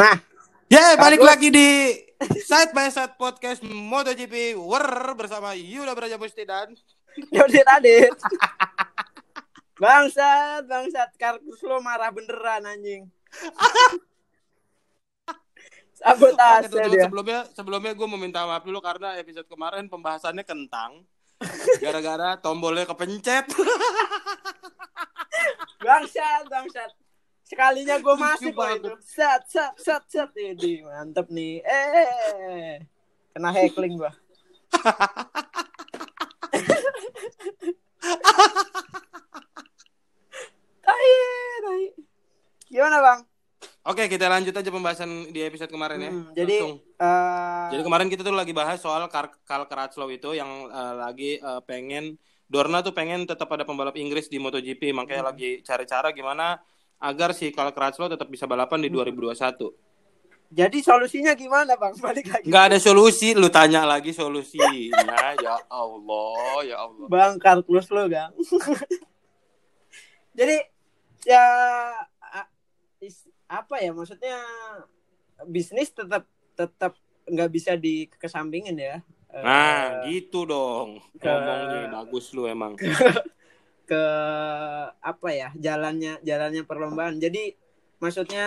Nah, Ya, balik Bagus. lagi di Side by Side Podcast MotoGP War bersama Yuda Braja Musti dan Yaudah Adit. bangsat, bangsat. Kartus lo marah beneran anjing. Sabotase Oke, teman-teman, dia. sebelumnya sebelumnya gue meminta maaf dulu karena episode kemarin pembahasannya kentang gara-gara tombolnya kepencet. Bangsat, bangsat. Sekalinya gue masuk loh itu. Sat, sat, sat, sat. Ini mantep nih. Eh, kena heckling gua. tai, tai. Gimana bang? Oke, kita lanjut aja pembahasan di episode kemarin ya. Hmm, jadi, Langsung. eh, Jadi kemarin kita tuh lagi bahas soal Kar Karl Crutchlow itu yang eh, lagi eh, pengen Dorna tuh pengen tetap ada pembalap Inggris di MotoGP, makanya lagi cari cara gimana agar si Karl Crutchlow tetap bisa balapan di 2021. jadi solusinya gimana bang? Balik lagi. Nggak ada solusi, lu tanya lagi solusinya. ya Allah, ya Allah. Bang Kartus lo gang. Jadi ya apa ya maksudnya bisnis tetap tetap nggak bisa dikesampingin ya. Nah, gitu dong. ke- Ngomong nih, bagus lu emang. Ke apa ya jalannya jalannya perlombaan. Jadi maksudnya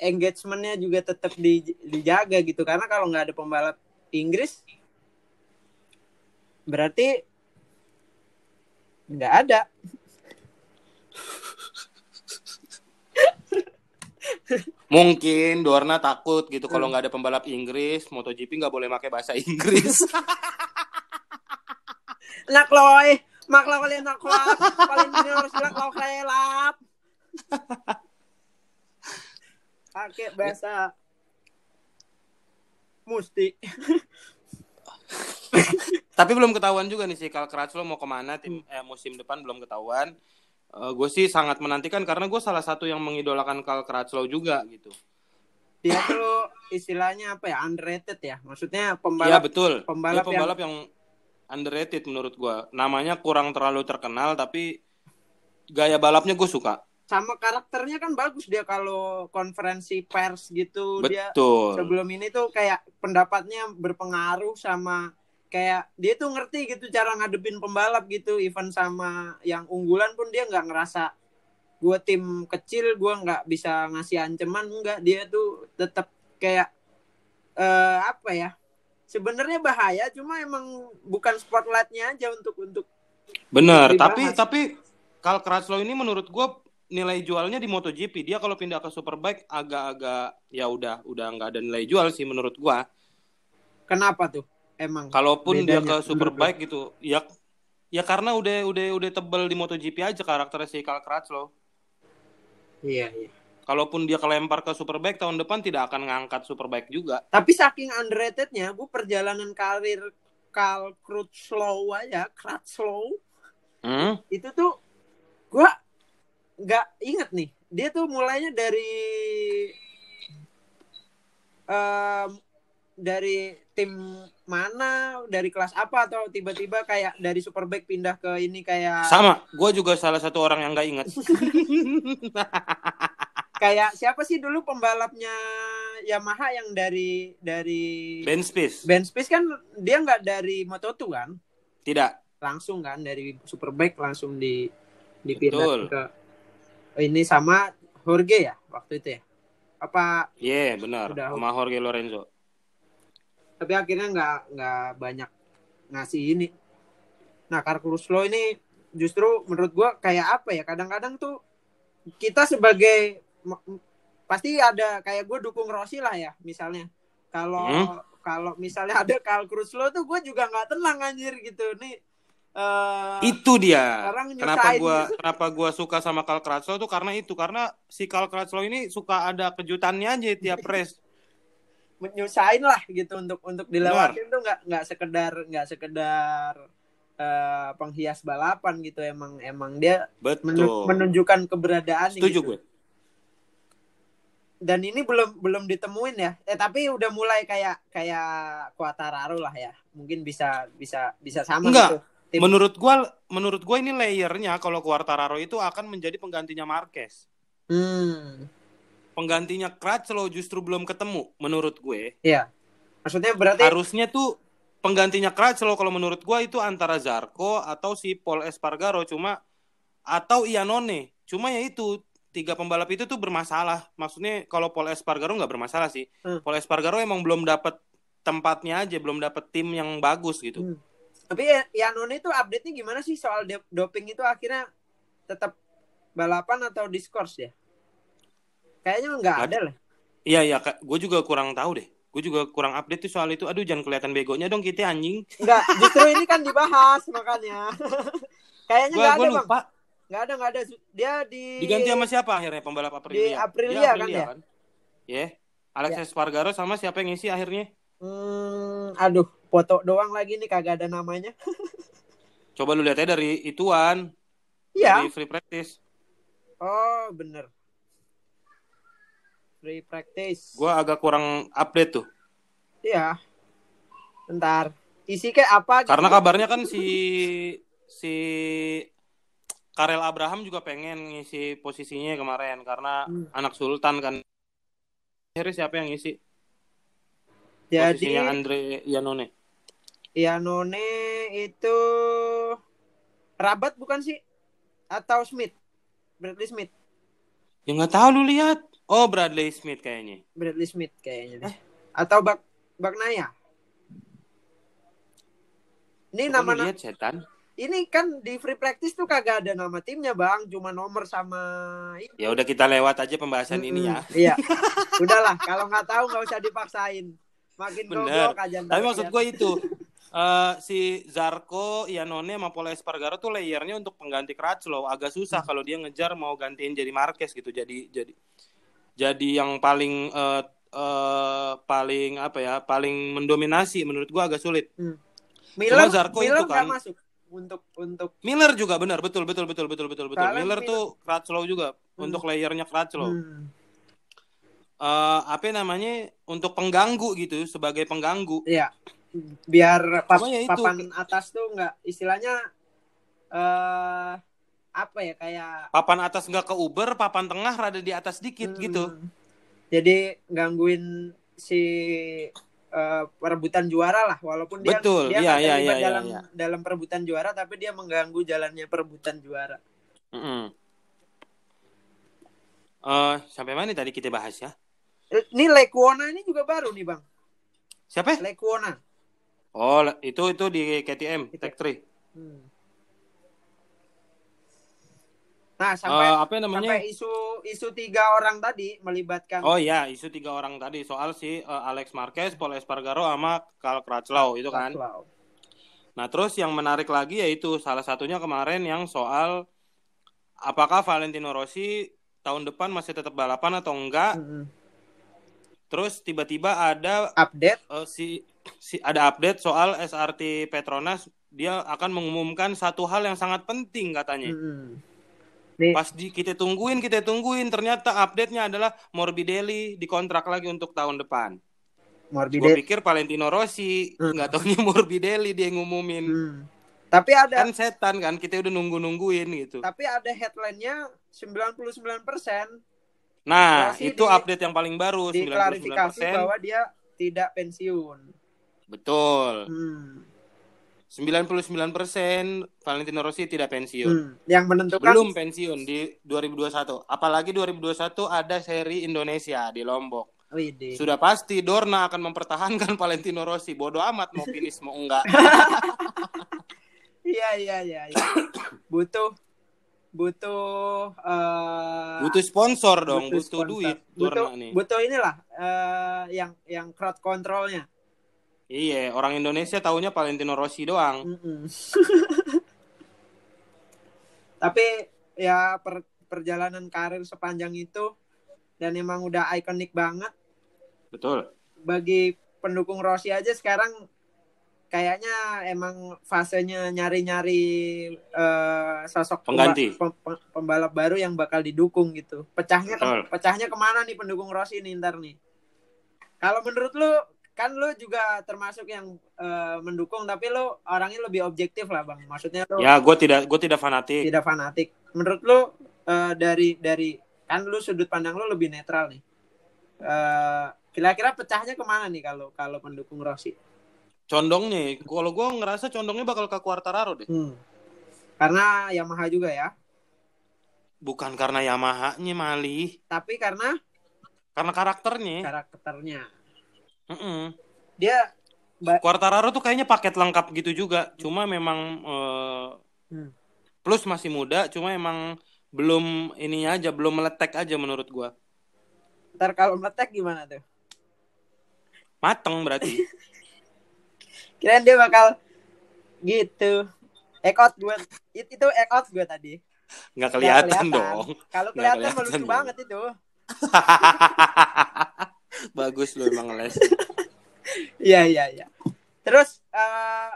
engagementnya juga tetap di- dijaga gitu karena kalau nggak ada pembalap Inggris berarti nggak ada Mungkin Dorna takut gitu kalau nggak ada pembalap Inggris, MotoGP nggak boleh pakai bahasa Inggris. nak loy mak lo kalian nak lap paling ini harus nak lo lap. Pakai bahasa musti. Tapi belum ketahuan juga nih si Karl Crutchlow mau ke mana? Tim eh, musim depan belum ketahuan. gue sih sangat menantikan karena gue salah satu yang mengidolakan Karl Crutchlow juga gitu. dia tuh istilahnya apa ya? Underrated ya? Maksudnya Iya pembalap betul. pembalap Dia pembalap yang... underrated menurut gue. Namanya kurang terlalu terkenal tapi gaya balapnya gue suka. sama karakternya kan bagus dia kalau konferensi pers gitu dia Betul. sebelum ini tuh kayak pendapatnya berpengaruh sama kayak dia tuh ngerti gitu cara ngadepin pembalap gitu even sama yang unggulan pun dia nggak ngerasa gue tim kecil gue nggak bisa ngasih ancaman enggak dia tuh tetap kayak eh apa ya sebenarnya bahaya cuma emang bukan spotlightnya aja untuk untuk Bener, dibahas. tapi tapi Karl Crutchlow ini menurut gue nilai jualnya di MotoGP dia kalau pindah ke Superbike agak-agak ya udah udah nggak ada nilai jual sih menurut gua. kenapa tuh emang Kalaupun dia ke Superbike gitu, ya ya karena udah udah udah tebel di MotoGP aja karakternya si Karl Crutchlow. iya iya Kalaupun dia kelempar ke Superbike tahun depan tidak akan ngangkat Superbike juga. Tapi saking underratednya, gue perjalanan karir Carl Crutchlow aja, Crutchlow Hmm? itu tuh gue nggak inget nih. Dia tuh mulainya dari em, dari tim mana, dari kelas apa atau tiba-tiba kayak dari Superbike pindah ke ini kayak Sama, gua juga salah satu orang yang nggak ingat. kayak siapa sih dulu pembalapnya Yamaha yang dari dari ben Spies. Ben Spies kan dia nggak dari Moto2 kan? Tidak. langsung kan dari Superbike langsung di dipindah Betul. ke ini sama Jorge ya waktu itu ya apa Iya, benar. Udah. Sama Jorge Lorenzo. tapi akhirnya nggak nggak banyak ngasih ini nah Carlos Lo ini justru menurut gua kayak apa ya kadang-kadang tuh kita sebagai pasti ada kayak gue dukung Rossi lah ya misalnya. Kalau Hmm. kalau misalnya ada Carl Crutchlow tuh gue juga nggak tenang anjir gitu. Nih eh itu dia. kenapa gua gitu. kenapa gua suka sama Karl Crutchlow tuh? Karena itu karena si Karl Crutchlow ini suka ada kejutannya aja tiap race. Menyusahin lah gitu untuk untuk dilewatin tuh nggak nggak sekedar nggak sekedar eh, penghias balapan gitu emang emang dia betul. menu- menunjukkan keberadaan setuju gitu. gue dan ini belum belum ditemuin ya eh tapi udah mulai kayak kayak Quartararo lah ya mungkin bisa bisa bisa sama Enggak. gitu Tim- menurut gua menurut gua ini layernya kalau Quartararo itu akan menjadi penggantinya Marquez hmm penggantinya Crutchlow justru belum ketemu menurut gue. Iya. Maksudnya berarti Harusnya tuh penggantinya Crutchlow kalau menurut gue itu antara Zarko atau si Paul Espargaro cuma atau Iannone. Cuma ya itu tiga pembalap itu tuh bermasalah. Maksudnya kalau Paul Espargaro nggak bermasalah sih. Hmm. Paul Espargaro emang belum dapat tempatnya aja, belum dapat tim yang bagus gitu. Hmm. Tapi ya, Yanone itu update-nya gimana sih soal doping itu akhirnya tetap balapan atau diskors ya? Kayaknya nggak ada lah. Iya iya, gue juga kurang tahu deh. Gue juga kurang update tuh soal itu. Aduh jangan kelihatan begonya dong kita anjing. Nggak, justru ini kan dibahas makanya. Kayaknya nggak ada bang. Nggak ada nggak ada. Dia di Diganti sama siapa akhirnya pembalap Aprilia? Di Aprilia Dia kan ya? Ya. Alex Espargaro sama siapa yang ngisi akhirnya? Hmm, aduh, foto doang lagi nih kagak ada namanya. Coba lu lihat aja dari ituan. Iya. Dari free practice. Oh, bener. Free practice. Gue agak kurang update tuh. Iya. Bentar. Isi kayak apa? gitu? Karena kabarnya kan si si Karel Abraham juga pengen ngisi posisinya kemarin karena Hmm. anak sultan kan. Akhirnya siapa yang ngisi Jadi posisinya Andre Iannone? Yanone itu Rabat bukan sih? Atau Smith? Bradley Smith. Ya nggak tahu lu lihat. Oh Bradley Smith kayaknya. Bradley Smith kayaknya Eh. deh. Atau Bak Baknaya. Ini Coba nama lu lihat setan. Ini kan di free practice tuh kagak ada nama timnya bang, cuma nomor sama. Ya udah kita lewat aja pembahasan ini ya. Iya. Udahlah, kalau nggak tahu nggak usah dipaksain. Makin Bener. goblok aja. Tapi maksud lihat. gue itu eh, si Zarko, Iannone sama Paul Espargaro tuh layernya untuk pengganti Crutchlow agak susah Hmm. kalau dia ngejar mau gantiin jadi Marquez gitu. Jadi jadi jadi yang paling eh, eh, paling apa ya? Paling mendominasi menurut gue agak sulit. Miller, Cuma Zarko Miller itu kan- masuk untuk untuk Miller juga benar, betul betul betul betul betul betul. Miller Miller- tuh Crutchlow juga Hmm. untuk layernya Crutchlow. Hmm, Eh, apa namanya? Untuk pengganggu gitu, sebagai pengganggu. Iya. Biar pap- ya itu. papan atas tuh nggak istilahnya eh apa ya kayak Papan atas nggak ke Uber, papan tengah rada di atas dikit Hmm. gitu. Jadi gangguin si eh, perebutan juara lah walaupun dia Betul, dia iya, terlibat iya, dalam iya. dalam perebutan juara tapi dia mengganggu jalannya perebutan juara. Mm-mm. Eh, sampai mana tadi kita bahas ya? Eh, Ini Lekuona ini juga baru nih bang. Siapa? Lekuona. Oh, itu itu di KTM. Tech 3. Hmm. Nah sampai Eh, apa namanya? sampai isu isu tiga orang tadi melibatkan Oh iya, isu tiga orang tadi soal si eh, Alex Marquez, Paul Espargaro sama Karl Crutchlow itu kan. Crutchlow. Nah, terus yang menarik lagi yaitu salah satunya kemarin yang soal apakah Valentino Rossi tahun depan masih tetap balapan atau enggak? Mm-mm. Terus tiba-tiba ada Update. eh, si si ada update soal SRT Petronas dia akan mengumumkan satu hal yang sangat penting katanya. Mm-mm. Nih, Pas di kita tungguin, kita tungguin ternyata update-nya adalah Morbidelli dikontrak lagi untuk tahun depan. Gue Morbidelli. pikir Valentino Rossi, Hmm. nggak taunya Morbidelli dia ngumumin. Hmm. Tapi ada Kan setan kan, kita udah nunggu-nungguin gitu. tapi ada headline-nya 99% Nah, Rossi itu di- update yang paling baru, diklarifikasi 99%. bahwa dia tidak pensiun. Betul. Hmm. 99% Valentino Rossi tidak pensiun. Hmm. Yang menentukan Belum pensiun di 2021. Apalagi 2021 ada seri Indonesia di Lombok. Sudah pasti Dorna akan mempertahankan Valentino Rossi. Bodoh amat mau finish mau enggak. Iya iya iya. iya. butuh butuh eh, Butuh sponsor dong, butuh, sponsor. duit Butuh Dorna nih. butuh inilah eh, yang yang crowd controlnya. Iya, orang Indonesia taunya Valentino Rossi doang. Tapi ya per- perjalanan karir sepanjang itu dan emang udah ikonik banget Betul. bagi pendukung Rossi aja sekarang kayaknya emang fasenya nyari-nyari eh, sosok pemba- Pengganti. pem- pem- pembalap baru yang bakal didukung gitu. Pecahnya ke- Betul. pecahnya ke mana nih pendukung Rossi nih ntar nih? Kalau menurut lu kan lu juga termasuk yang eh, mendukung tapi lu orangnya lebih objektif lah bang. Maksudnya lu Ya, gue tidak gue tidak fanatik. tidak fanatik. Menurut lu eh, dari dari kan lu sudut pandang lu lebih netral nih. Eh, kira-kira pecahnya ke mana nih kalau kalau pendukung Rossi? Condongnya, kalau gue ngerasa condongnya bakal ke Quartararo deh. Hmm. Karena Yamaha juga ya. Bukan karena Yamaha-nya malih, Tapi karena karena karakternya. karakternya. Mm-mm. Dia Quartararo tuh kayaknya paket lengkap gitu juga. Cuma memang eh, Hmm. plus masih muda, cuma emang belum ini aja, belum meletek aja menurut gua. ntar kalau meletek gimana tuh? Mateng berarti. Kirain dia bakal gitu. Ekot gue it- itu ekot gue tadi. Nggak Nggak kelihatan dong. Kalau Nggak kelihatan kelihatan lucu banget itu. Bagus lu emang les. Iya iya iya. Terus eh,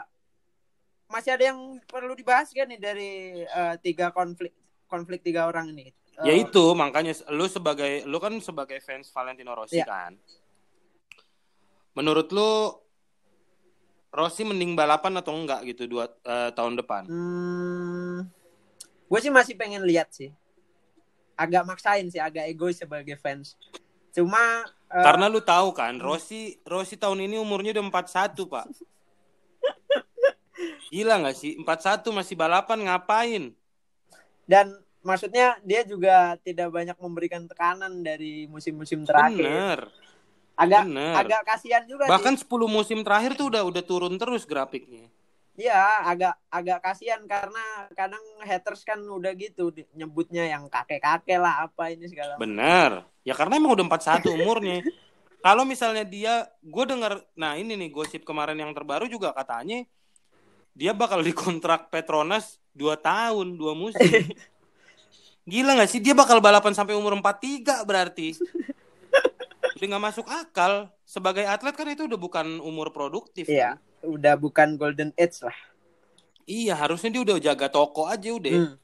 masih ada yang perlu dibahas kan nih dari eh, tiga konflik konflik tiga orang ini. Ya Eh, itu makanya lu sebagai lu kan sebagai fans Valentino Rossi Iya. kan. Menurut lu Rossi mending balapan atau enggak gitu dua eh, tahun depan? Hmm, gue sih masih pengen lihat sih. Agak maksain sih, agak egois sebagai fans. Cuma eh, Karena lu tahu kan, Rossi Rossi tahun ini umurnya udah 41, Pak. Gila nggak sih? 41 masih balapan ngapain? dan maksudnya dia juga tidak banyak memberikan tekanan dari musim-musim terakhir. Bener. Agak bener. agak kasihan juga Bahkan sih. 10 musim terakhir tuh udah udah turun terus grafiknya. Iya, agak agak kasihan karena kadang haters kan udah gitu nyebutnya yang kakek-kakek lah apa ini segala. Bener. Ya karena emang udah 41 umurnya. Kalau misalnya dia, gue denger, nah ini nih gosip kemarin yang terbaru juga katanya dia bakal dikontrak Petronas 2 tahun, 2 musim. Gila gak sih? Dia bakal balapan sampai umur 43 berarti. Udah gak masuk akal. Sebagai atlet kan itu udah bukan umur produktif. Iya, kan? Udah bukan golden age lah. Iya, harusnya dia udah jaga toko aja udah. Hmm,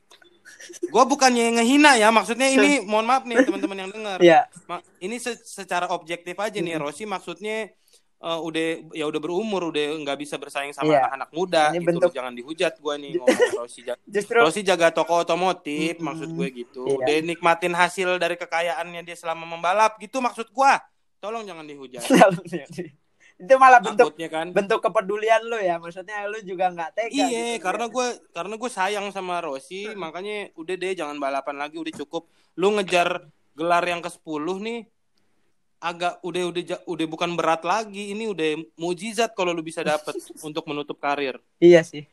Gue bukannya ngehina ya, maksudnya ini mohon maaf nih teman-teman yang dengar. Iya, Ma- ini se- secara objektif aja nih Mm-mm. Rossi maksudnya eh, udah ya udah berumur udah nggak bisa bersaing sama Iya. anak-anak muda Ini gitu bentuk- loh. jangan dihujat gua nih ngomong Rossi ja- justru Rossi jaga toko otomotif Mm-mm. maksud gue gitu Iya. udah nikmatin hasil dari kekayaannya dia selama membalap gitu maksud gua tolong jangan dihujat itu malah bentuk kan bentuk kepedulian lu ya. Maksudnya lu juga nggak tega. Iya, gitu, karena ya. gue karena gue sayang sama Rossi, makanya udah deh jangan balapan lagi, udah cukup. Lu ngejar gelar yang ke-10 nih agak udah udah udah bukan berat lagi, ini udah mujizat kalau lu bisa dapet untuk menutup karir. Iya sih.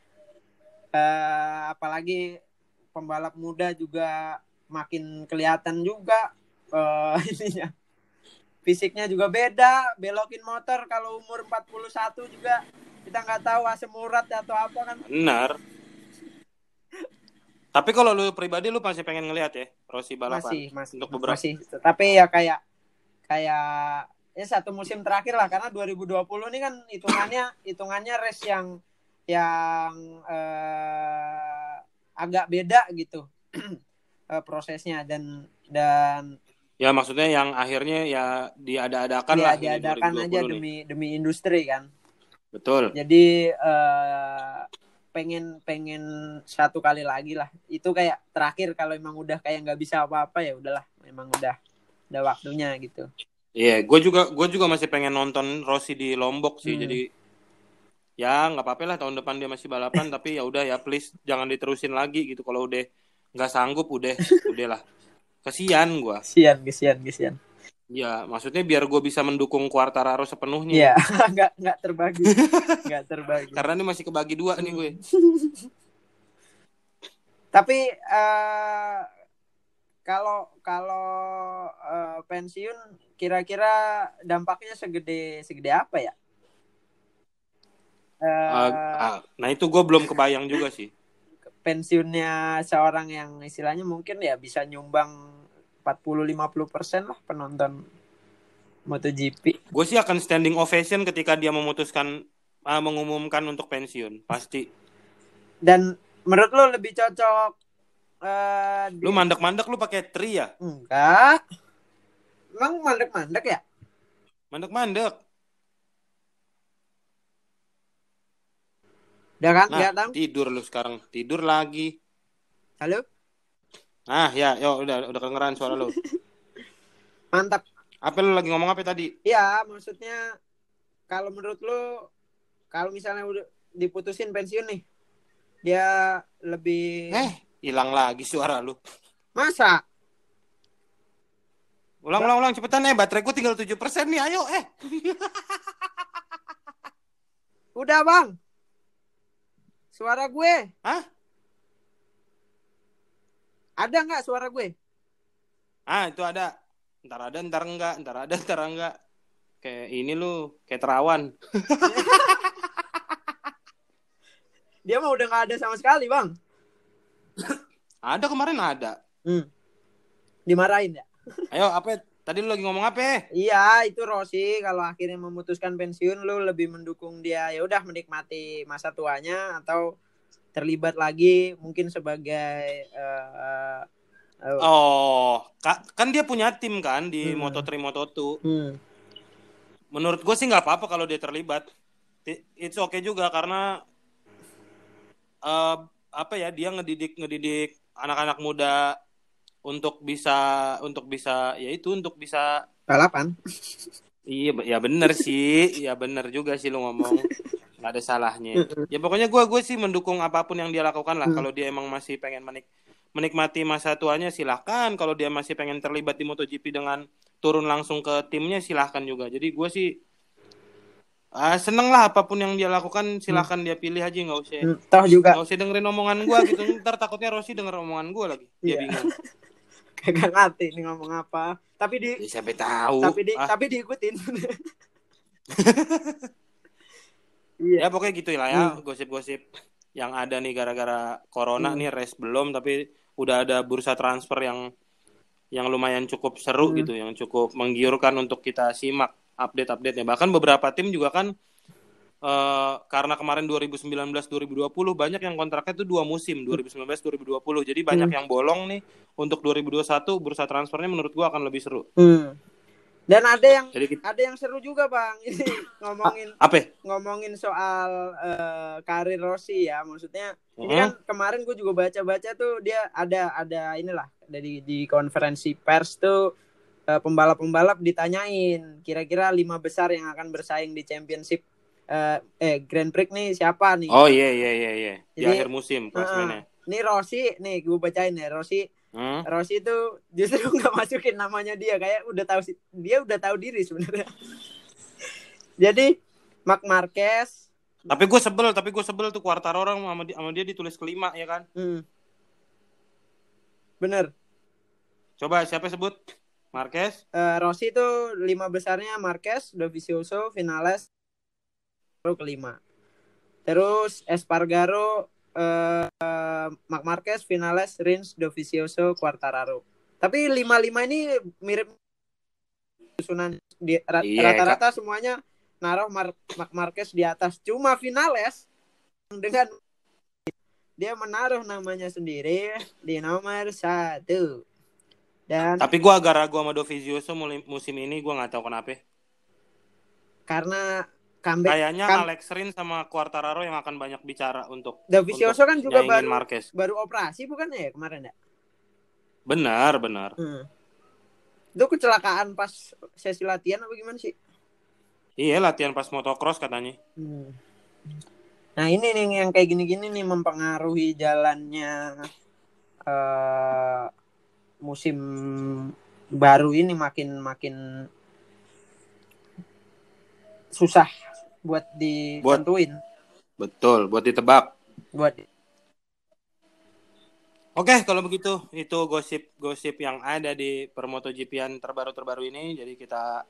Eh, apalagi pembalap muda juga makin kelihatan juga eh ininya. Fisiknya juga beda, belokin motor kalau umur 41 juga kita nggak tahu asam urat atau apa kan. Benar. Tapi kalau lu pribadi lu masih pengen ngelihat ya Rossi balapan. Masih, masih. Untuk beberapa- Masih. Tapi ya kayak kayak ya satu musim terakhir lah karena 2020 ini kan hitungannya hitungannya race yang yang eh, agak beda gitu eh, prosesnya dan dan Ya maksudnya yang akhirnya ya diada-adakan ya lah diadakan 2020 aja nih. demi demi industri kan Betul. jadi eh, pengen pengen satu kali lagi lah itu kayak terakhir kalau emang udah kayak nggak bisa apa-apa ya udahlah memang udah udah waktunya gitu Iya, gue juga gue juga masih pengen nonton Rossi di Lombok sih. Hmm. Jadi ya nggak apa-apa lah tahun depan dia masih balapan, tapi ya udah ya please jangan diterusin lagi gitu. Kalau udah nggak sanggup udah udahlah. Kesian gue. kesian kesian kesian Ya maksudnya biar gue bisa mendukung Quartararo sepenuhnya. Iya, nggak nggak terbagi, nggak terbagi. Karena ini masih kebagi dua nih gue. Tapi eh, kalau kalau eh, pensiun, kira-kira dampaknya segede segede apa ya? Eh, Ah, ah, nah itu gue belum kebayang juga sih. Pensiunnya seorang yang istilahnya mungkin ya bisa nyumbang 40-50% lah penonton MotoGP. Gue sih akan standing ovation ketika dia memutuskan ah, mengumumkan untuk pensiun pasti. Dan menurut lo lebih cocok eh, di- Lu mandek-mandek lu pakai tri ya? enggak? Emang mandek-mandek ya? Mandek-mandek. Udah kan? Nah, tahu. tidur lu sekarang. Tidur lagi. Halo? Ah, ya, yo udah udah kedengeran suara lu. Mantap. Apa lu lagi ngomong apa tadi? Ya, maksudnya kalau menurut lu kalau misalnya udah diputusin pensiun nih, dia lebih Eh, hilang lagi suara lu. masa? Ulang, ulang, ulang cepetan eh baterai gua tinggal 7% nih. Ayo, eh. Udah bang, suara gue Hah? ada nggak suara gue? Ah, itu ada. Ntar ada, ntar enggak, ntar ada, ntar enggak. Kayak ini lu, kayak terawan. Dia mah udah nggak ada sama sekali bang. Ada kemarin ada. Hmm. Dimarahin ya? Ayo, apa? Tadi lu lagi ngomong apa? Iya, itu Rossi kalau akhirnya memutuskan pensiun lu lebih mendukung dia ya udah menikmati masa tuanya atau terlibat lagi mungkin sebagai eh, eh, Oh, ka- kan dia punya tim kan di Hmm. Moto3 Moto2. hmm, Menurut gue sih nggak apa-apa kalau dia terlibat. It's okay juga karena eh apa ya dia ngedidik ngedidik anak-anak muda untuk bisa untuk bisa ya itu untuk bisa balapan. iya ya bener sih. Ya bener juga sih lu ngomong. Nggak ada salahnya. Ya pokoknya gue gue sih mendukung apa pun yang dia lakukan lah. Hmm. kalau dia emang masih pengen menik menikmati masa tuanya silahkan. Kalau dia masih pengen terlibat di MotoGP dengan turun langsung ke timnya silahkan juga. Jadi gue sih ah, seneng lah apa pun yang dia lakukan silahkan dia pilih aja nggak usah Hmm, Toh juga. nggak usah dengerin omongan gue gitu. Ntar takutnya Rossi denger omongan gue lagi. Dia Iya. bingung kagak ngerti nih ngomong apa. Tapi di ya, siapa tahu tapi di Ah, tapi diikutin. Iya. ya pokoknya gitu lah ya gosip-gosip yang ada nih gara-gara corona Hmm. nih race belum tapi udah ada bursa transfer yang yang lumayan cukup seru Hmm. gitu yang cukup menggiurkan untuk kita simak update-update-nya bahkan beberapa tim juga kan eh, karena kemarin 2019-2020 banyak yang kontraknya itu dua musim 2019-2020 jadi banyak Hmm. yang bolong nih untuk 2021 bursa transfernya menurut gua akan lebih seru Hmm. Dan ada yang jadi kita ada yang seru juga bang ini ngomongin apa ngomongin soal eh, karir Rossi ya maksudnya ini Mhm. kan kemarin gue juga baca-baca tuh dia ada ada inilah dari di konferensi pers tuh eh, pembalap-pembalap ditanyain kira-kira lima besar yang akan bersaing di championship eh, eh Grand Prix nih siapa nih? Oh iya iya iya iya. Di Jadi, akhir musim klasemennya ini Rossi nih gue bacain ya Rossi. Hmm? Rossi itu justru nggak masukin namanya dia kayak udah tahu dia udah tahu diri sebenarnya. Jadi Mark Marquez. Tapi gue sebel, tapi gue sebel tuh kuartar orang sama dia, sama dia ditulis kelima ya kan. hmm, bener. Coba siapa sebut? Marquez. Eh, Rossi itu lima besarnya Marquez, Dovizioso, Vinales, baru kelima. Terus Espargaro, eh, Marc Marquez, Vinales, Rins, Dovizioso, Quartararo. Tapi lima-lima ini mirip susunan Iya, rata-rata semuanya naruh Mar Marc Marquez di atas. Cuma Vinales dengan dia menaruh namanya sendiri di nomor satu. Dan Tapi gue agak ragu sama Dovizioso musim ini, gue nggak tahu kenapa. karena comeback Kayaknya kan- Alex Rins sama Quartararo yang akan banyak bicara untuk Dovizioso kan juga baru Marquez. baru operasi bukan ya kemarin ya? Benar, benar. Hmm. Itu kecelakaan pas sesi latihan apa gimana sih? Iya, latihan pas motocross katanya. Hmm. Nah ini nih yang kayak gini-gini nih mempengaruhi jalannya eh musim baru ini makin makin susah buat ditentuin Betul, buat ditebak. buat Oke, kalau begitu itu gosip-gosip yang ada di permotoGP-an terbaru-terbaru ini. Jadi kita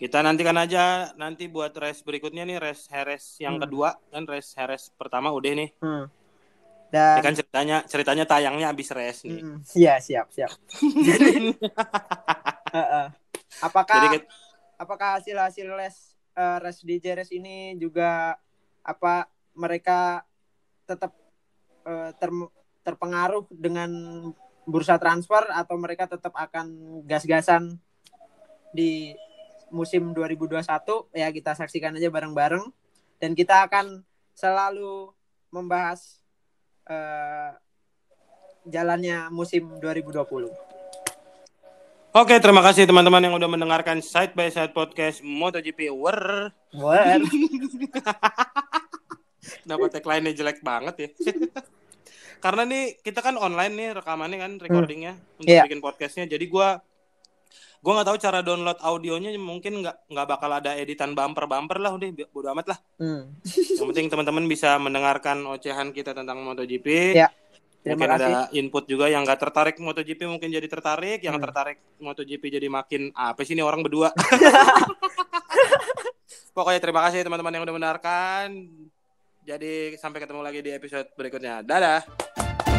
kita nantikan aja nanti buat race berikutnya nih race Harris yang Hmm. kedua kan race Harris pertama udah nih. hmm. Ini dan kan ceritanya ceritanya tayangnya abis race nih. Hmm, Iya siap siap. Jadi, Heeh. apakah Jadi kita- apakah hasil hasil les eh, res di JRS ini juga apa mereka tetap eh, ter- terpengaruh dengan bursa transfer atau mereka tetap akan gas-gasan di musim 2021 ya kita saksikan aja bareng-bareng dan kita akan selalu membahas eh, jalannya musim 2020. Oke, terima kasih teman-teman yang udah mendengarkan Side by Side Podcast MotoGP War. War. Kenapa tagline-nya jelek banget ya? Karena nih kita kan online nih rekamannya kan recordingnya untuk Iya. bikin podcastnya. Jadi gua gua nggak tahu cara download audionya mungkin nggak nggak bakal ada editan bumper bumper lah udah bodo amat lah. Hmm. Yang penting teman-teman bisa mendengarkan ocehan kita tentang MotoGP. Ya, Terima mungkin kasih. ada input juga yang nggak tertarik MotoGP mungkin jadi tertarik, yang Hmm. tertarik MotoGP jadi makin apa sih ini orang berdua. Pokoknya terima kasih teman-teman yang udah mendengarkan. Jadi sampai ketemu lagi di episode berikutnya. Dadah.